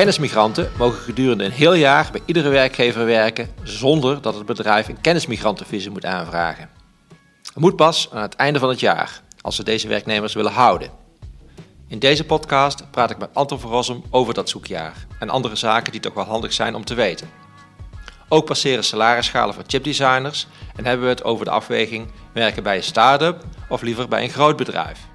Kennismigranten mogen gedurende een heel jaar bij iedere werkgever werken zonder dat het bedrijf een kennismigrantenvisum moet aanvragen. Het moet pas aan het einde van het jaar, als ze deze werknemers willen houden. In deze podcast praat ik met Anton van over dat zoekjaar en andere zaken die toch wel handig zijn om te weten. Ook passeren salarisschalen voor chipdesigners en hebben we het over de afweging werken bij een start-up of liever bij een groot bedrijf.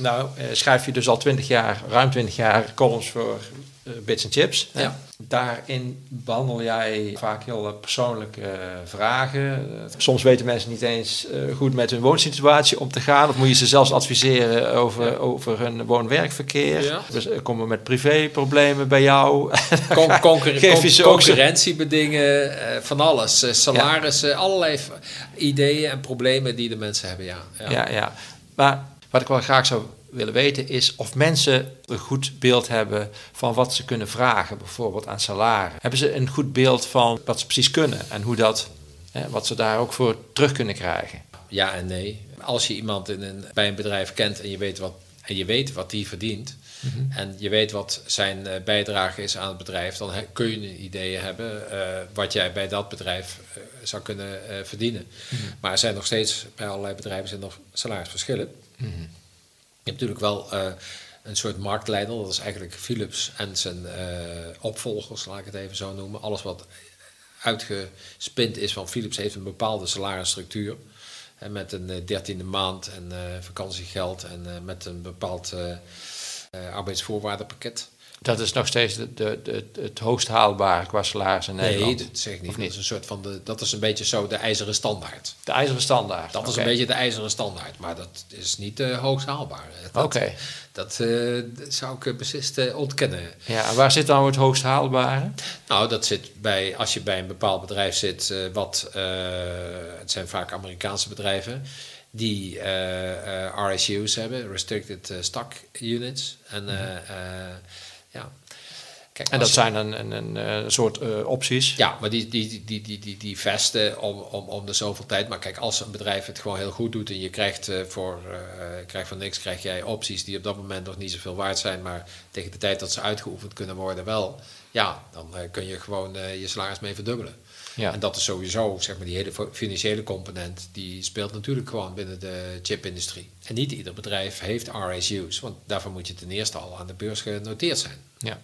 Nou, eh, schrijf je dus al 20 jaar, ruim 20 jaar columns voor uh, Bits and Chips. Ja. Daarin behandel jij vaak heel eh, persoonlijke vragen. soms weten mensen niet eens goed met hun woonsituatie om te gaan. Of moet je ze zelfs adviseren over, ja. over hun woon-werkverkeer. Ja. Dus komen met privéproblemen bij jou. Con concurren Geef je ze concurrentiebedingen, van alles. salarissen, allerlei ideeën en problemen die de mensen hebben. Ja, ja. ja, Maar wat ik wel graag zou willen weten is of mensen een goed beeld hebben van wat ze kunnen vragen, bijvoorbeeld aan salaris. Hebben ze een goed beeld van wat ze precies kunnen en hoe dat, hè, wat ze daar ook voor terug kunnen krijgen? Ja en nee. Als je iemand in een, bij een bedrijf kent en je weet wat, en je weet wat die verdient, mm -hmm. en je weet wat zijn uh, bijdrage is aan het bedrijf, dan kun je een idee hebben uh, wat jij bij dat bedrijf uh, zou kunnen verdienen. Mm -hmm. Maar er zijn nog steeds bij allerlei bedrijven zijn nog salarisverschillen. Mm -hmm. Je hebt natuurlijk wel uh, een soort marktleider, dat is eigenlijk Philips en zijn uh, opvolgers, laat ik het even zo noemen. Alles wat uitgespind is van Philips heeft een bepaalde salarisstructuur. En met een dertiende maand en vakantiegeld en met een bepaald arbeidsvoorwaardenpakket. Dat is nog steeds de, de, de, het hoogst haalbare qua salaris in Nederland? Nee, dat zeg ik niet. niet. Dat, is een soort van de, dat is een beetje zo de ijzeren standaard. De ijzeren standaard? Dat is een beetje de ijzeren standaard, maar dat is niet de hoogst haalbare. Oké. Okay. Dat, uh, zou ik beslist uh, ontkennen. Ja, en waar zit dan het hoogst haalbare? Nou, dat zit bij, als je bij een bepaald bedrijf zit, uh, wat, het zijn vaak Amerikaanse bedrijven, die RSU's hebben, Restricted Stock Units. En... Mm -hmm. Ja. Kijk, en dat zijn een, een, een, een soort uh, opties? Ja, maar die, die, die, die, die, die vesten om, om, om de zoveel tijd. Maar kijk, als een bedrijf het gewoon heel goed doet en je krijgt, uh, voor, uh, krijgt van niks, krijg jij opties die op dat moment nog niet zoveel waard zijn, maar tegen de tijd dat ze uitgeoefend kunnen worden wel. Ja, dan kun je gewoon je salaris mee verdubbelen. Ja. En dat is sowieso, zeg maar, die hele financiële component, die speelt natuurlijk gewoon binnen de chipindustrie. En niet ieder bedrijf heeft RSU's, want daarvoor moet je ten eerste al aan de beurs genoteerd zijn. Ja,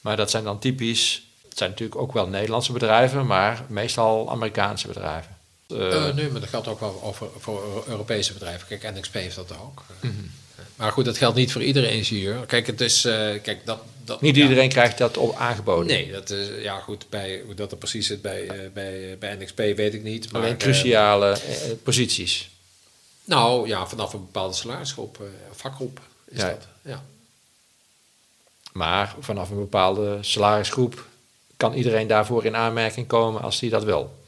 maar dat zijn dan typisch, het zijn natuurlijk ook wel Nederlandse bedrijven, maar meestal Amerikaanse bedrijven. Uh, uh, nee, maar dat geldt ook wel over, voor Europese bedrijven. Kijk, NXP heeft dat ook. Mm -hmm. Maar goed, dat geldt niet voor iedere ingenieur. Kijk, het is, uh, kijk dat, dat, niet iedereen krijgt dat op aangeboden. Nee, dat is, ja goed, bij, hoe dat er precies zit bij, uh, bij, bij NXP weet ik niet. Maar, Alleen cruciale posities. Nou ja, vanaf een bepaalde salarisgroep, vakgroep is ja. dat. Ja. Maar vanaf een bepaalde salarisgroep kan iedereen daarvoor in aanmerking komen als die dat wil.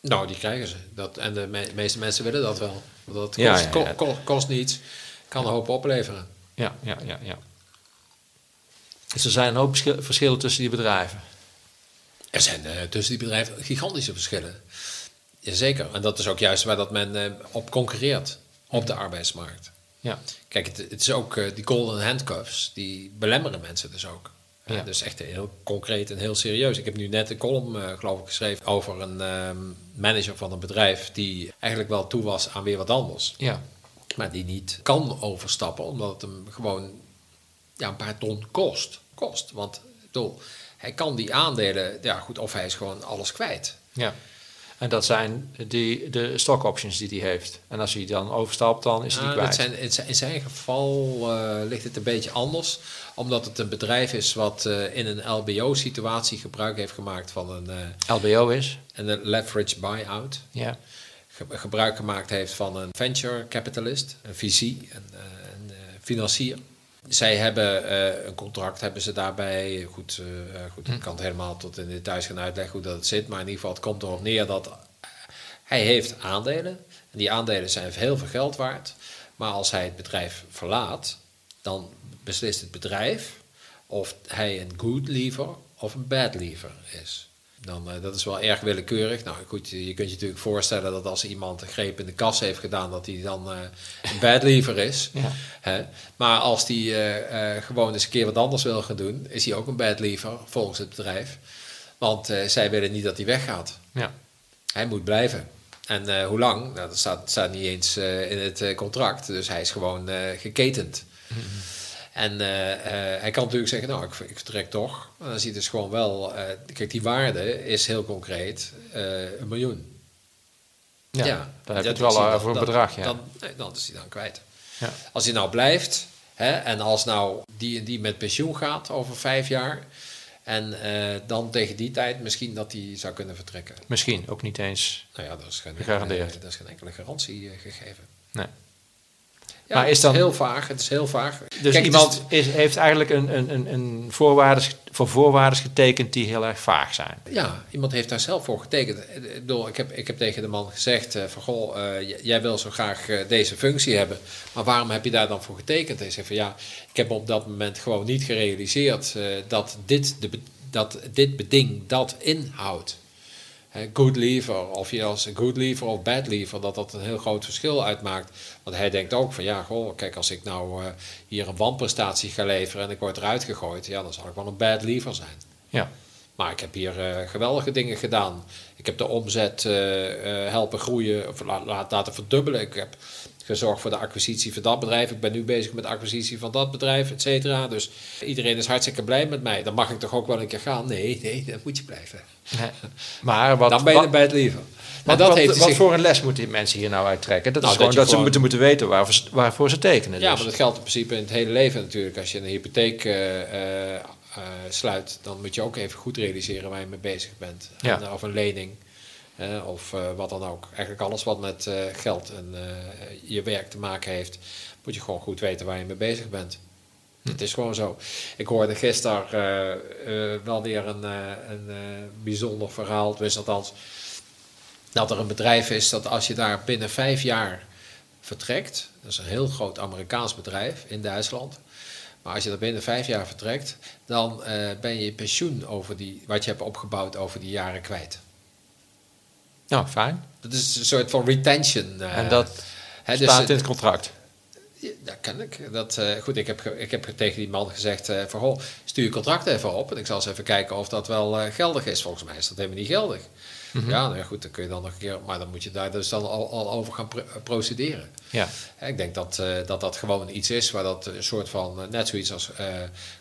Nou, die krijgen ze. Dat, en de me meeste mensen willen dat wel. Want dat kost, ja, ja, ja. Ko kost niets kan een hoop opleveren. Ja, ja, ja, ja. Dus er zijn een hoop verschillen tussen die bedrijven. Er zijn uh, tussen die bedrijven gigantische verschillen. Jazeker. En dat is ook juist waar dat men uh, op concurreert op de arbeidsmarkt. Ja. Kijk, het, het is ook uh, die golden handcuffs, die belemmeren mensen dus ook. Ja. dus echt heel concreet en heel serieus. Ik heb nu net een column, geloof ik, geschreven over een um, manager van een bedrijf die eigenlijk wel toe was aan weer wat anders. Ja maar die niet kan overstappen, omdat het hem gewoon ja, een paar ton kost. kost. Want bedoel, hij kan die aandelen, ja goed, of hij is gewoon alles kwijt. Ja. En dat zijn die, de stock options die hij heeft. En als hij dan overstapt, dan is hij die kwijt. Zijn, in zijn geval uh, ligt het een beetje anders. Omdat het een bedrijf is wat uh, in een LBO-situatie gebruik heeft gemaakt van een... Uh, LBO is? Een leverage buyout. Ja gebruik gemaakt heeft van een venture capitalist, een visie, een, eh, een uh, financier. Zij hebben uh, een contract, hebben ze daarbij. Goed, uh, goed ik hm. kan het helemaal tot in details gaan uitleggen hoe dat zit. Maar in ieder geval, het komt erop neer dat hij heeft aandelen. En die aandelen zijn heel veel geld waard. Maar als hij het bedrijf verlaat, dan beslist het bedrijf of hij een good lever of een bad lever is. Dan, eh, dat is wel erg willekeurig. Nou goed, je kunt je natuurlijk voorstellen dat als iemand een greep in de kas heeft gedaan, dat hij dan uh, een badlever is. Ja. Hè? Maar als die eh, gewoon eens een keer wat anders wil gaan doen, is hij ook een badlever volgens het bedrijf. Want zij willen niet dat hij weggaat. Ja. Hij moet blijven. En hoe lang? Nou, dat staat, staat niet eens in het contract. Dus hij is gewoon geketend. Mhm. En uh, uh, hij kan natuurlijk zeggen, nou, ik, ik vertrek toch. Maar dan ziet het dus gewoon wel, uh, kijk, die waarde is heel concreet een miljoen. Ja, ja daar heb je het wel over een bedrag, ja. Dan, dan is hij dan kwijt. Ja. Als hij nou blijft, hè, en als nou die en die met pensioen gaat over vijf jaar... en dan tegen die tijd misschien dat hij zou kunnen vertrekken. Misschien, ook niet eens nou ja, dat is geen, dat is geen enkele garantie gegeven. Nee. Ja, maar is dan, het is heel vaag. Het is heel vaag. Dus iemand is, heeft eigenlijk een, een, een, een voorwaardes, voor voorwaarden getekend die heel erg vaag zijn. Ja, iemand heeft daar zelf voor getekend. Ik, bedoel, ik, heb, ik heb tegen de man gezegd: uh, van goh, uh, jij wil zo graag uh, deze functie hebben, maar waarom heb je daar dan voor getekend? Hij zei van ja, ik heb op dat moment gewoon niet gerealiseerd dat dit, de, dat dit beding dat inhoudt good lever, of je als good lever of bad lever, dat dat een heel groot verschil uitmaakt. Want hij denkt ook van ja, goh, kijk, als ik nou uh, hier een wanprestatie ga leveren en ik word eruit gegooid, ja, dan zal ik wel een bad lever zijn. Ja. Maar ik heb hier uh, geweldige dingen gedaan. Ik heb de omzet uh, helpen groeien, of la laten verdubbelen. Ik heb gezorgd voor de acquisitie van dat bedrijf. Ik ben nu bezig met de acquisitie van dat bedrijf, et cetera. Dus iedereen is hartstikke blij met mij. Dan mag ik toch ook wel een keer gaan? Nee, nee, dan moet je blijven. Nee. Maar wat, dan ben je bij het leven. Maar dat wat, heeft wat voor een les moeten die mensen hier nou uittrekken? Dat nou, is gewoon dat, ze moeten, moeten weten waarvoor, waarvoor ze tekenen. Ja, dus. maar dat geldt in principe in het hele leven natuurlijk. Als je een hypotheek uh, uh, sluit, dan moet je ook even goed realiseren waar je mee bezig bent. Ja. En, of een lening of uh, wat dan ook. Eigenlijk alles wat met uh, geld en uh, je werk te maken heeft, moet je gewoon goed weten waar je mee bezig bent. Hm. Het is gewoon zo. Ik hoorde gisteren wel weer een, een bijzonder verhaal, dus althans, dat er een bedrijf is dat als je daar binnen vijf jaar vertrekt, dat is een heel groot Amerikaans bedrijf in Duitsland, maar als je er binnen vijf jaar vertrekt, dan ben je je pensioen over die, wat je hebt opgebouwd over die jaren kwijt. Nou, fijn. Dat is een soort van retention. Uh, en dat hè, dus staat in het contract? Ja, dat kan ik. Dat, uh, goed, ik heb, ik heb tegen die man gezegd: uh, van, goh, stuur je contract even op. En ik zal eens even kijken of dat wel geldig is. Volgens mij is dat helemaal niet geldig. Mhm. Ja, nou ja, goed, dan kun je dan nog een keer, maar dan moet je daar dus dan al, al over gaan procederen. Ja. Ik denk dat, uh, dat dat gewoon iets is waar dat een soort van, uh, net zoiets als uh,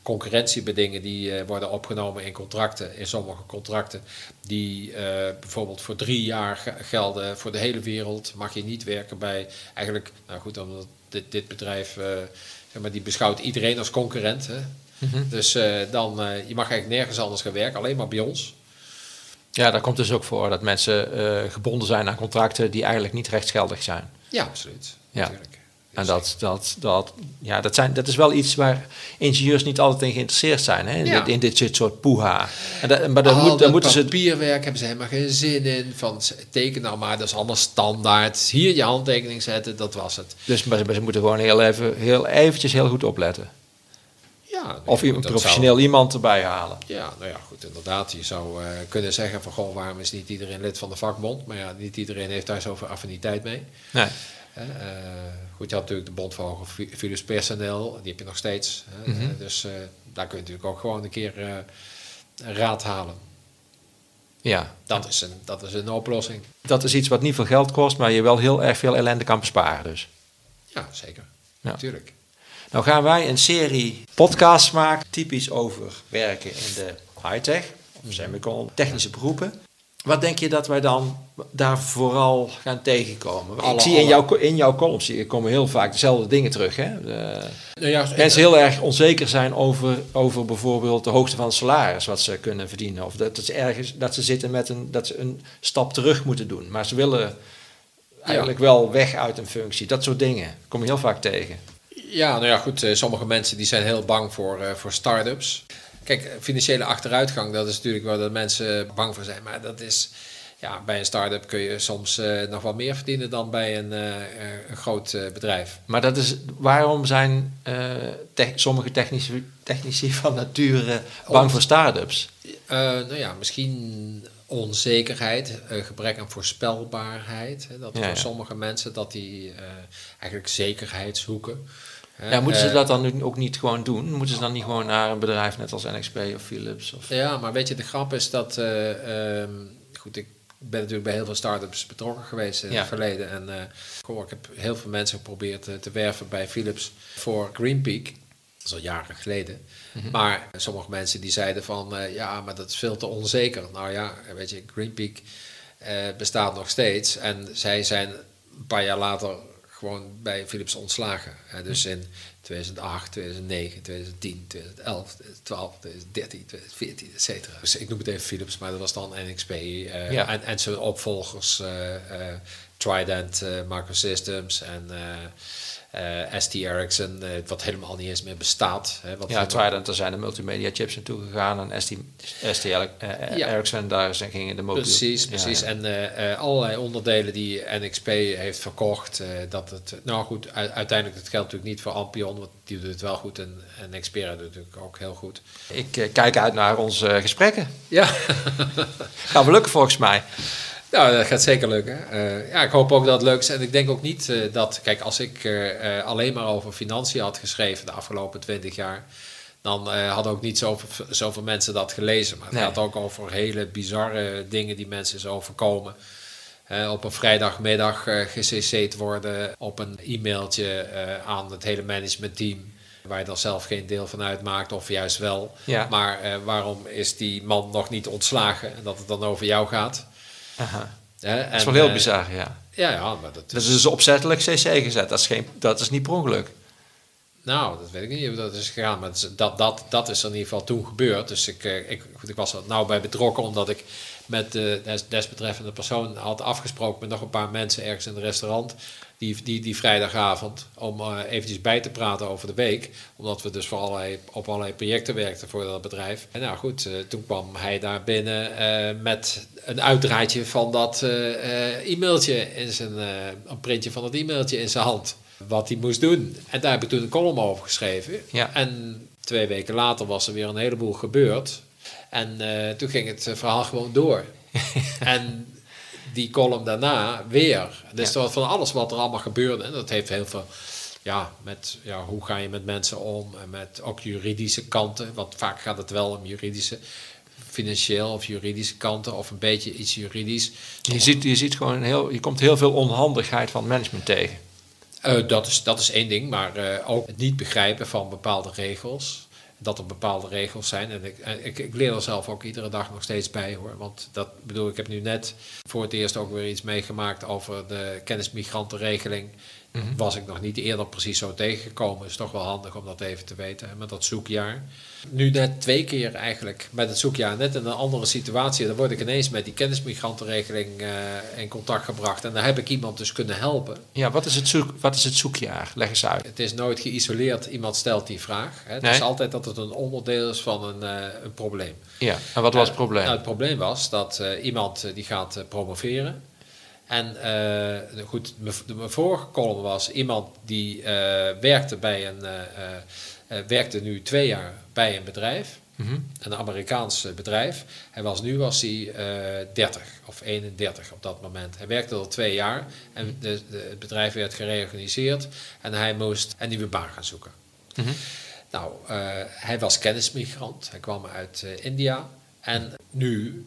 concurrentiebedingen die worden opgenomen in contracten, in sommige contracten, die bijvoorbeeld voor drie jaar gelden voor de hele wereld, mag je niet werken bij, eigenlijk, nou goed, omdat dit, dit bedrijf, zeg maar, die beschouwt iedereen als concurrent. Hè? Mhm. Dus dan, je mag eigenlijk nergens anders gaan werken, alleen maar bij ons. Ja, daar komt dus ook voor dat mensen uh, gebonden zijn aan contracten die eigenlijk niet rechtsgeldig zijn. Ja, absoluut. Ja. Natuurlijk. En dat, dat, dat, ja, dat, zijn, dat is wel iets waar ingenieurs niet altijd in geïnteresseerd zijn, hè? In, ja. dit, in dit soort poeha. En dat, maar dan, moet, dan moeten ze. Papierwerk hebben ze helemaal geen zin in. Van teken nou maar, dat is allemaal standaard. Hier je handtekening zetten, dat was het. Dus maar ze, ze moeten gewoon heel, even, heel eventjes heel goed opletten. Ja, of een professioneel iemand erbij halen. Ja, nou ja, goed, inderdaad. Je zou uh, kunnen zeggen van, goh, waarom is niet iedereen lid van de vakbond? Maar ja, niet iedereen heeft daar zoveel affiniteit mee. Nee. Uh, goed, je had natuurlijk de Bond van Philips Personeel, die heb je nog steeds. Mm -hmm. dus uh, daar kun je natuurlijk ook gewoon een keer raad halen. Ja. Dat is, een, dat is een oplossing. Dat is iets wat niet veel geld kost, maar je wel heel erg veel ellende kan besparen dus. Ja, zeker. Ja. Natuurlijk. Nou gaan wij een serie podcasts maken, typisch over werken in de high-tech, technische beroepen. Wat denk je dat wij dan daar vooral gaan tegenkomen? Alle, ik zie in jouw, in jouw columns zie, komen heel vaak dezelfde dingen terug. Hè? De, nou ja, mensen heel erg onzeker zijn over, over bijvoorbeeld de hoogte van het salaris wat ze kunnen verdienen. Of dat, ze ergens, dat ze zitten met een, dat ze een stap terug moeten doen. Maar ze willen eigenlijk ja. wel weg uit een functie. Dat soort dingen kom je heel vaak tegen. Ja, nou ja, goed. Eh, sommige mensen die zijn heel bang voor, uh, voor start-ups. Kijk, financiële achteruitgang, dat is natuurlijk waar dat mensen bang voor zijn. Maar dat is, ja, bij een start-up kun je soms uh, nog wel meer verdienen dan bij een, uh, een groot uh, bedrijf. Maar dat is, waarom zijn sommige technici, technici van nature bang Om, voor start-ups? Nou ja, misschien onzekerheid, gebrek aan voorspelbaarheid. Hè, dat voor sommige mensen dat die eigenlijk zekerheid zoeken. Ja, moeten ze dat dan nu ook niet gewoon doen? Moeten ze dan niet gewoon naar een bedrijf net als NXP of Philips? Of? Ja, maar weet je, de grap is dat... Uh, goed, ik ben natuurlijk bij heel veel start-ups betrokken geweest in het verleden. En uh, ik heb heel veel mensen geprobeerd te werven bij Philips voor Greenpeak. Dat is al jaren geleden. Mhm. Maar sommige mensen die zeiden van... ja, maar dat is veel te onzeker. Nou ja, weet je, Greenpeak bestaat nog steeds. En zij zijn een paar jaar later gewoon bij Philips ontslagen. dus in 2008, 2009, 2010, 2011, 2012, 2013, 2014, et cetera. Dus ik noem het even Philips, maar dat was dan NXP. Uh, eh, en, en zijn opvolgers uh, uh, Trident Microsystems en uh, ST Ericsson, uh, wat helemaal niet eens meer bestaat. Hè, wat ja, Trident, daar zijn de multimedia chips naartoe gegaan en ST, ST uh, ja. Ericsson, daar zijn, gingen de mobiele... Precies, precies. Ja, en allerlei onderdelen die NXP heeft verkocht, dat het... Nou goed, uiteindelijk, dat geldt natuurlijk niet voor Ampion, want die doet het wel goed en, en Xperia doet het natuurlijk ook heel goed. Ik kijk uit naar onze gesprekken. Ja. Gaan we lukken volgens mij. Nou, dat gaat zeker lukken. Uh, ja, ik hoop ook dat het leuk is. En ik denk ook niet uh, dat, kijk, als ik uh, alleen maar over financiën had geschreven de afgelopen twintig jaar, dan hadden ook niet zoveel, zoveel mensen dat gelezen. Maar het gaat ook over hele bizarre dingen die mensen is overkomen. op een vrijdagmiddag gecc'd worden, op een e-mailtje aan het hele managementteam waar je dan zelf geen deel van uitmaakt, of juist wel. Ja. Maar waarom is die man nog niet ontslagen en dat het dan over jou gaat? Aha. Ja, dat is wel heel uh, bizar, ja. Ja, ja, maar dat is... Dat is dus opzettelijk CC gezet. Dat is, geen, dat is niet per ongeluk. Nou, dat weet ik niet hoe dat is gegaan. Maar dat, dat, dat is er in ieder geval toen gebeurd. Dus ik, eh, ik, ik was er nou bij betrokken omdat ik met de desbetreffende persoon had afgesproken met nog een paar mensen ergens in het restaurant die, die, die vrijdagavond om uh, eventjes bij te praten over de week. Omdat we dus voor allerlei, op allerlei projecten werkten voor dat bedrijf. En nou goed, uh, toen kwam hij daar binnen uh, met een uitdraadje van dat e-mailtje in zijn, een printje van het e-mailtje in zijn hand. Wat hij moest doen. En daar heb ik toen een column over geschreven. Ja. En twee weken later was er weer een heleboel gebeurd. En toen ging het verhaal gewoon door. en die column daarna weer. Dus ja. van alles wat er allemaal gebeurde. En dat heeft heel veel ja, met ja, hoe ga je met mensen om en met ook juridische kanten. Want vaak gaat het wel om juridische, financieel of juridische kanten of een beetje iets juridisch. Je ziet, je ziet gewoon heel, je komt heel veel onhandigheid van management tegen. Uh, dat, is, dat is één ding, maar uh, ook het niet begrijpen van bepaalde regels dat er bepaalde regels zijn. En ik, ik, ik, leer er zelf ook iedere dag nog steeds bij hoor. Want dat bedoel, ik heb nu net voor het eerst ook weer iets meegemaakt over de kennismigrantenregeling. Mhm. Was ik nog niet eerder precies zo tegengekomen. Is toch wel handig om dat even te weten. Met dat zoekjaar. Nu net twee keer eigenlijk met het zoekjaar. Net in een andere situatie. Dan word ik ineens met die kennismigrantenregeling uh, in contact gebracht. En daar heb ik iemand dus kunnen helpen. Ja, wat is het, zoek, wat is het zoekjaar? Leg eens uit. Het is nooit geïsoleerd. Iemand stelt die vraag. Hè. Het is altijd dat het een onderdeel is van een, uh, een probleem. Ja, en wat was het probleem? Nou, het probleem was dat iemand die gaat promoveren. En uh, goed, mijn vorige column was iemand die uh, werkte bij een, uh, werkte nu twee jaar bij een bedrijf, mm -hmm. een Amerikaans bedrijf. Hij was nu was hij 30 of 31 op dat moment. Hij werkte al twee jaar en de, de, het bedrijf werd gereorganiseerd en hij moest een nieuwe baan gaan zoeken. Mm -hmm. Nou, hij was kennismigrant, hij kwam uit India en nu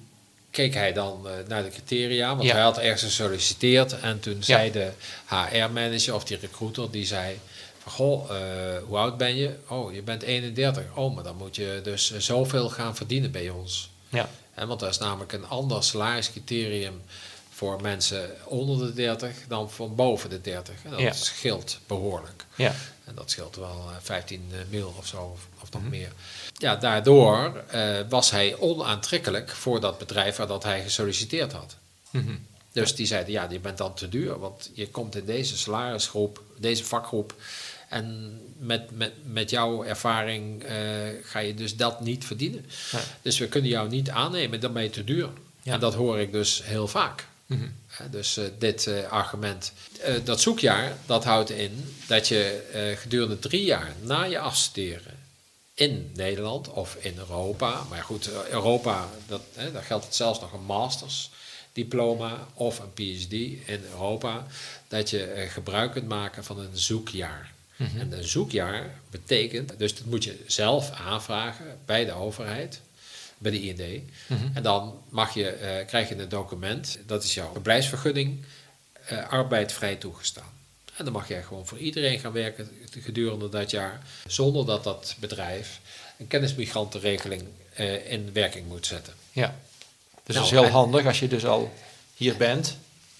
keek hij dan uh, naar de criteria, want hij had ergens gesolliciteerd en toen zei de HR-manager of die recruiter, die zei goh, uh, hoe oud ben je? Oh, je bent 31. Oh, maar dan moet je dus zoveel gaan verdienen bij ons. Ja. En want dat is namelijk een ander salariscriterium voor mensen onder de 30 dan van boven de 30. En dat ja. scheelt behoorlijk. Ja. En dat scheelt wel 15 uh, mil of zo, of, of nog mm -hmm. meer ja, daardoor uh, was hij onaantrekkelijk voor dat bedrijf waar dat hij gesolliciteerd had. Mm -hmm. Dus die zeiden, ja, je bent dan te duur, want je komt in deze salarisgroep, deze vakgroep, en met, met, met jouw ervaring uh, ga je dus dat niet verdienen. Ja. Dus we kunnen jou niet aannemen, dan ben je te duur. Ja. En dat hoor ik dus heel vaak. Mm -hmm. dus uh, dit argument. dat zoekjaar, dat houdt in dat je gedurende drie jaar na je afstuderen in Nederland of in Europa. Maar goed, Europa, dat, hè, daar geldt het zelfs nog een masters diploma of een PhD in Europa, dat je eh, gebruik kunt maken van een zoekjaar. Mhm. En een zoekjaar betekent, dus dat moet je zelf aanvragen bij de overheid, bij de IND. Mhm. En dan mag je, uh, krijg je een document, dat is jouw verblijfsvergunning, uh, arbeid vrij toegestaan. En dan mag jij gewoon voor iedereen gaan werken gedurende dat jaar, zonder dat dat bedrijf een kennismigrantenregeling uh, in werking moet zetten. Ja. Dus nou, dat is heel handig als je dus al hier bent.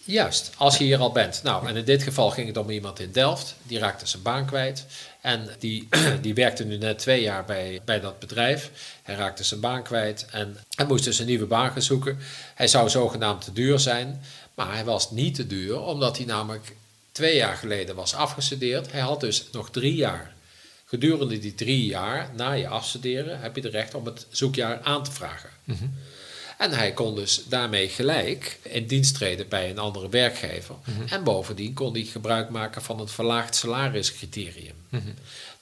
Juist, als je hier al bent. Nou, en in dit geval ging het om iemand in Delft. Die raakte zijn baan kwijt. En die, die werkte nu net twee jaar bij, bij dat bedrijf. Hij raakte zijn baan kwijt en hij moest dus een nieuwe baan gaan zoeken. Hij zou zogenaamd te duur zijn. Maar hij was niet te duur, omdat hij namelijk twee jaar geleden was afgestudeerd. Hij had dus nog drie jaar. Gedurende die drie jaar, na je afstuderen, heb je de recht om het zoekjaar aan te vragen. Mm en hij kon dus daarmee gelijk in dienst treden bij een andere werkgever. Mhm. En bovendien kon hij gebruik maken van het verlaagd salariscriterium. Mm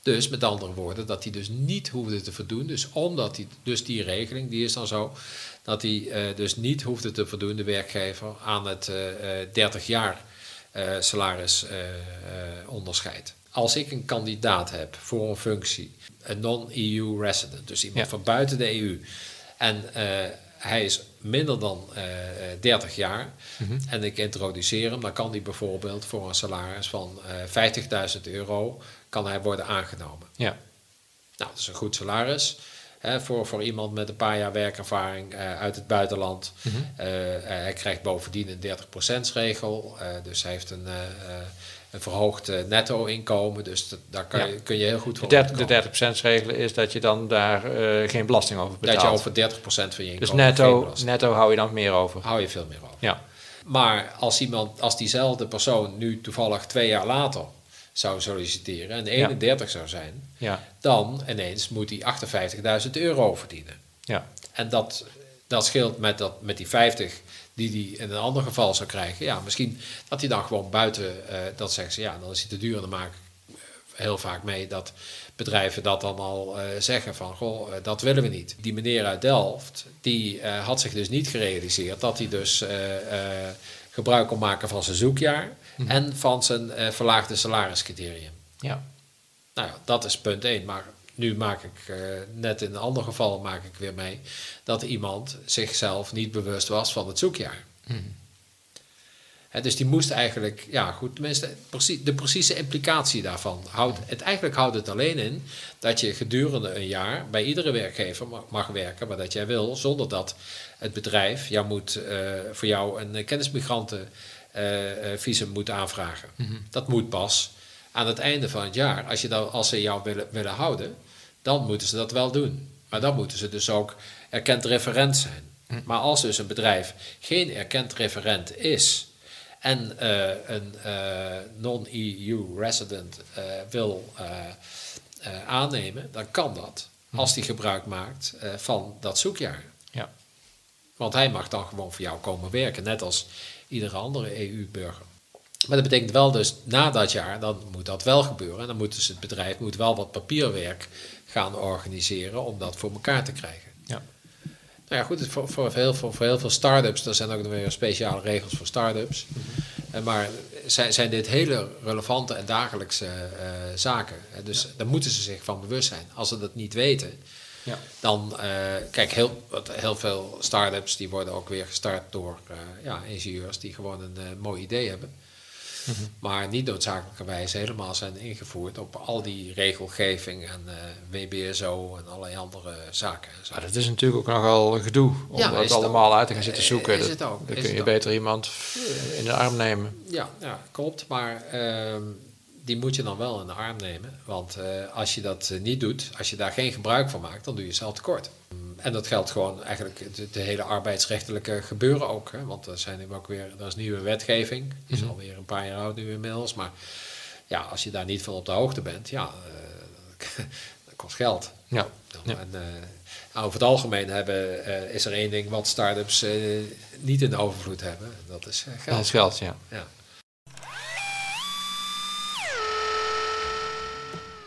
Dus met andere woorden, dat hij dus niet hoefde te voldoen. Dus omdat hij, dus die regeling, die is dan zo, dat hij uh, dus niet hoefde te voldoen, de werkgever, aan het uh, uh, 30 jaar uh, salarisonderscheid. Als ik een kandidaat heb voor een functie, een non-EU resident, dus iemand van buiten de EU, en hij is minder dan uh, eh, 30 eh, jaar mhm. en ik introduceer hem, dan kan hij bijvoorbeeld voor een salaris van uh, eh, 50.000 euro kan hij worden aangenomen. Ja. Nou, dat is een goed salaris. Hè, voor, voor iemand met een paar jaar werkervaring uit het buitenland. Mhm. hij krijgt bovendien een 30% regel. dus hij heeft een een verhoogd uh, netto-inkomen. Dus dat, daar kan je, kun je heel goed voor De, de 30%-regel is dat je dan daar uh, geen belasting over betaalt. Dat je over 30% van je inkomen Dus netto, netto hou je dan meer over? Hou je veel meer over. Ja. Maar als, iemand, als diezelfde persoon nu toevallig twee jaar later zou solliciteren en 31 zou zijn, ja. dan ineens moet hij 58.000 euro verdienen. Ja. En dat, dat scheelt met, dat, met die 50 die hij in een ander geval zou krijgen. Ja, misschien dat hij dan gewoon buiten, uh, dat zeggen ze, ja, dan is hij te duur. En dan maak ik heel vaak mee dat bedrijven dat dan al uh, zeggen van, goh, uh, dat willen we niet. Die meneer uit Delft, die had zich dus niet gerealiseerd dat hij dus gebruik kon maken van zijn zoekjaar mhm. en van zijn verlaagde salariscriterium. Ja. Nou ja, dat is punt 1. Maar nu maak ik, uh, net in een ander geval maak ik weer mee, dat iemand zichzelf niet bewust was van het zoekjaar. Hmm. dus die moest eigenlijk, ja goed, tenminste, de precieze implicatie daarvan. Houdt, het, eigenlijk houdt het alleen in dat je gedurende een jaar bij iedere werkgever mag, werken, maar dat jij wil, zonder dat het bedrijf jou moet, uh, voor jou een kennismigrantenvisum uh, moet aanvragen. Hmm. Dat moet pas aan het einde van het jaar, als, je dan, als ze jou willen, willen houden, dan moeten ze dat wel doen. Maar dan moeten ze dus ook erkend referent zijn. Hm. Maar als dus een bedrijf geen erkend referent is en uh, een uh, non-EU resident uh, wil aannemen, dan kan dat hm. als die gebruik maakt van dat zoekjaar. Ja. Want hij mag dan gewoon voor jou komen werken, net als iedere andere EU-burger. Maar dat betekent wel dus na dat jaar, dan moet dat wel gebeuren. En dan moet dus het bedrijf moet wel wat papierwerk gaan organiseren om dat voor elkaar te krijgen. Ja. Nou ja, goed, voor, voor, heel, veel, voor heel veel start-ups, er zijn ook nog weer speciale regels voor start-ups. Mm Maar zijn, zijn dit hele relevante en dagelijkse uh, zaken. Dus daar moeten ze zich van bewust zijn. Als ze dat niet weten, ja. dan, uh, kijk, heel, heel veel start-ups die worden ook weer gestart door ja, ingenieurs die gewoon een mooi idee hebben. Maar niet noodzakelijkerwijs helemaal zijn ingevoerd op al die regelgeving en uh, eh, WBSO en allerlei andere zaken. Maar dat is natuurlijk ook nogal gedoe om dat allemaal uit te gaan zitten eh, zoeken. Is het ook, dan kun je beter iemand eh, in de arm nemen. Ja, ja klopt. Maar uh, die moet je dan wel in de arm nemen. Want als je dat niet doet, als je daar geen gebruik van maakt, dan doe je zelf tekort. En dat geldt gewoon eigenlijk de, hele arbeidsrechtelijke gebeuren ook. Hè? Want er, zijn ook weer, er is nieuwe wetgeving. Die is mm alweer een paar jaar oud nu inmiddels. Maar ja, als je daar niet van op de hoogte bent, ja, uh, dat kost geld. Ja. En, uh, over het algemeen hebben, uh, is er één ding wat start-ups niet in de overvloed hebben. Dat is geld. Dat is geld, ja. ja.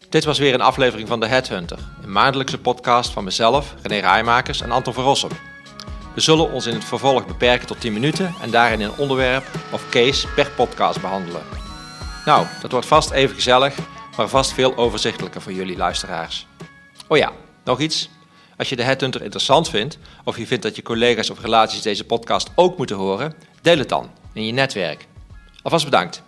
Dit was weer een aflevering van The Headhunter, een maandelijkse podcast van mezelf, René Rijmakers en Anton van Rossum. We zullen ons in het vervolg beperken tot 10 minuten en daarin een onderwerp of case per podcast behandelen. Nou, dat wordt vast even gezellig, maar vast veel overzichtelijker voor jullie luisteraars. Oh ja, nog iets. Als je de Headhunter interessant vindt, of je vindt dat je collega's of relaties deze podcast ook moeten horen, deel het dan in je netwerk. Alvast bedankt.